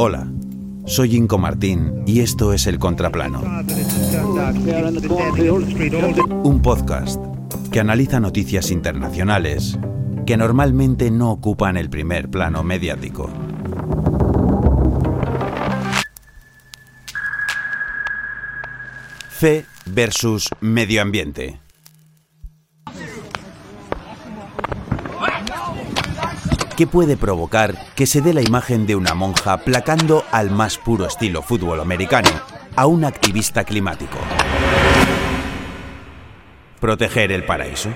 Hola, soy Inco Martín y esto es El Contraplano. Un podcast que analiza noticias internacionales que normalmente no ocupan el primer plano mediático. Fe versus medio ambiente. ¿Qué puede provocar que se dé la imagen de una monja placando al más puro estilo fútbol americano a un activista climático? ¿Proteger el paraíso?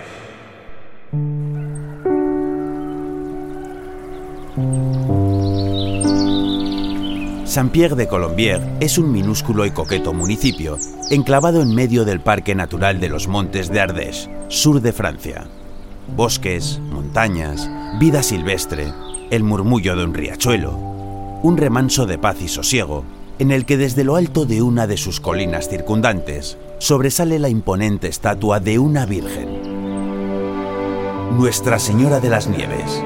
Saint-Pierre de Colombier es un minúsculo y coqueto municipio enclavado en medio del Parque Natural de los Montes de Ardèche, sur de Francia. Bosques, montañas, vida silvestre, el murmullo de un riachuelo, un remanso de paz y sosiego, en el que desde lo alto de una de sus colinas circundantes sobresale la imponente estatua de una virgen. Nuestra Señora de las Nieves.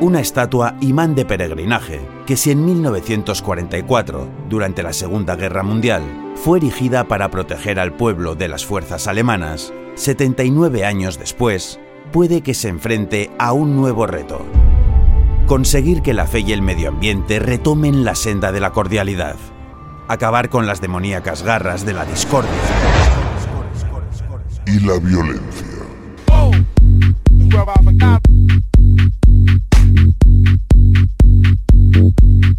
Una estatua imán de peregrinaje que si en 1944, durante la Segunda Guerra Mundial, fue erigida para proteger al pueblo de las fuerzas alemanas, 79 años después, puede que se enfrente a un nuevo reto. Conseguir que la fe y el medio ambiente retomen la senda de la cordialidad. Acabar con las demoníacas garras de la discordia. y la violencia.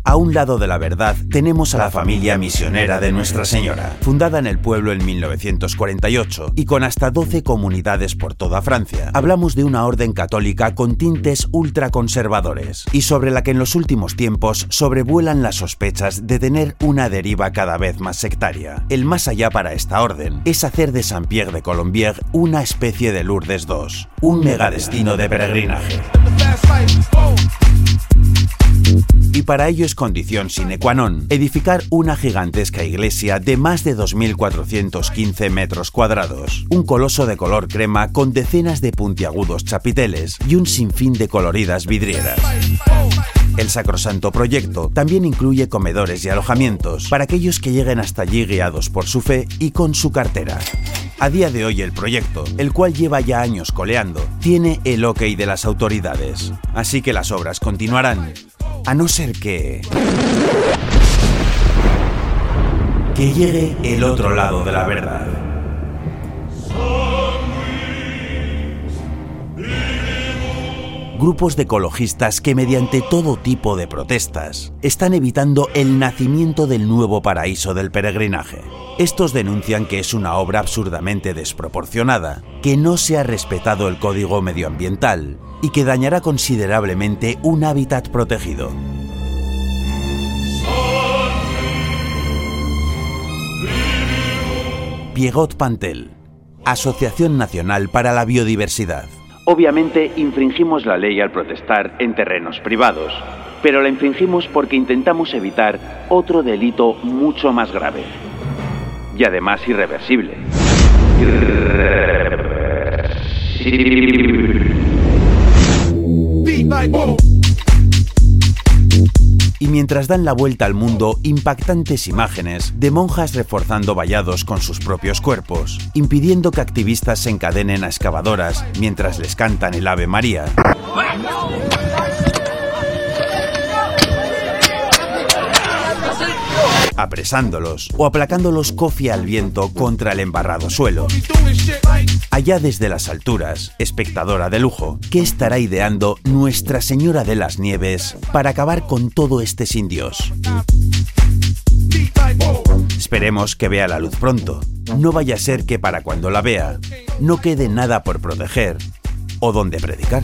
A un lado de la verdad tenemos a la familia misionera de Nuestra Señora, fundada en el pueblo en 1948 y con hasta 12 comunidades por toda Francia. Hablamos de una orden católica con tintes ultraconservadores y sobre la que en los últimos tiempos sobrevuelan las sospechas de tener una deriva cada vez más sectaria. El más allá para esta orden es hacer de Saint-Pierre de Colombier una especie de Lourdes II, un megadestino de peregrinaje. Y para ello es condición sine qua non edificar una gigantesca iglesia de más de 2.415 metros cuadrados, un coloso de color crema con decenas de puntiagudos chapiteles y un sinfín de coloridas vidrieras. El sacrosanto proyecto también incluye comedores y alojamientos para aquellos que lleguen hasta allí guiados por su fe y con su cartera. A día de hoy el proyecto, el cual lleva ya años coleando, tiene el ok de las autoridades, así que las obras continuarán, a no ser que... Que llegue el otro lado de la verdad. Grupos de ecologistas que mediante todo tipo de protestas están evitando el nacimiento del nuevo paraíso del peregrinaje. Estos denuncian que es una obra absurdamente desproporcionada, que no se ha respetado el código medioambiental y que dañará considerablemente un hábitat protegido. Piegot Pantel, Asociación Nacional para la Biodiversidad. Obviamente infringimos la ley al protestar en terrenos privados, pero la infringimos porque intentamos evitar otro delito mucho más grave y además irreversible. Y mientras dan la vuelta al mundo impactantes imágenes de monjas reforzando vallados con sus propios cuerpos, impidiendo que activistas se encadenen a excavadoras mientras les cantan el Ave María. Apresándolos o aplacándolos cofia al viento contra el embarrado suelo. Allá desde las alturas, espectadora de lujo, ¿qué estará ideando Nuestra Señora de las Nieves para acabar con todo este sin Dios? Esperemos que vea la luz pronto. No vaya a ser que para cuando la vea no quede nada por proteger o donde predicar.